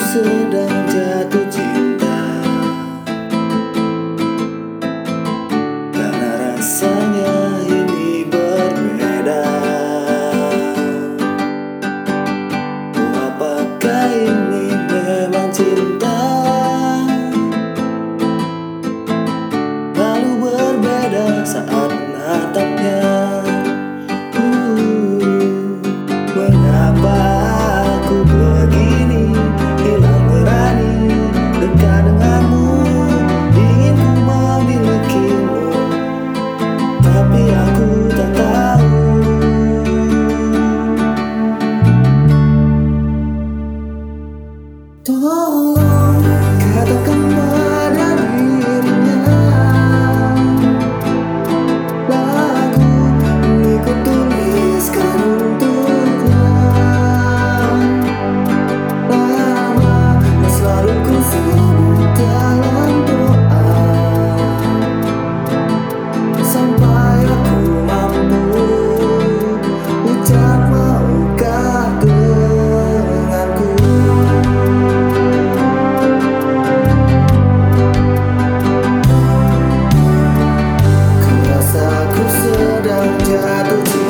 sedang jatuh cinta. Karena rasanya jatuh cinta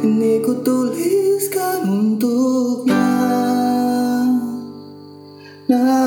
Ini ku tuliskan untuknya. Nah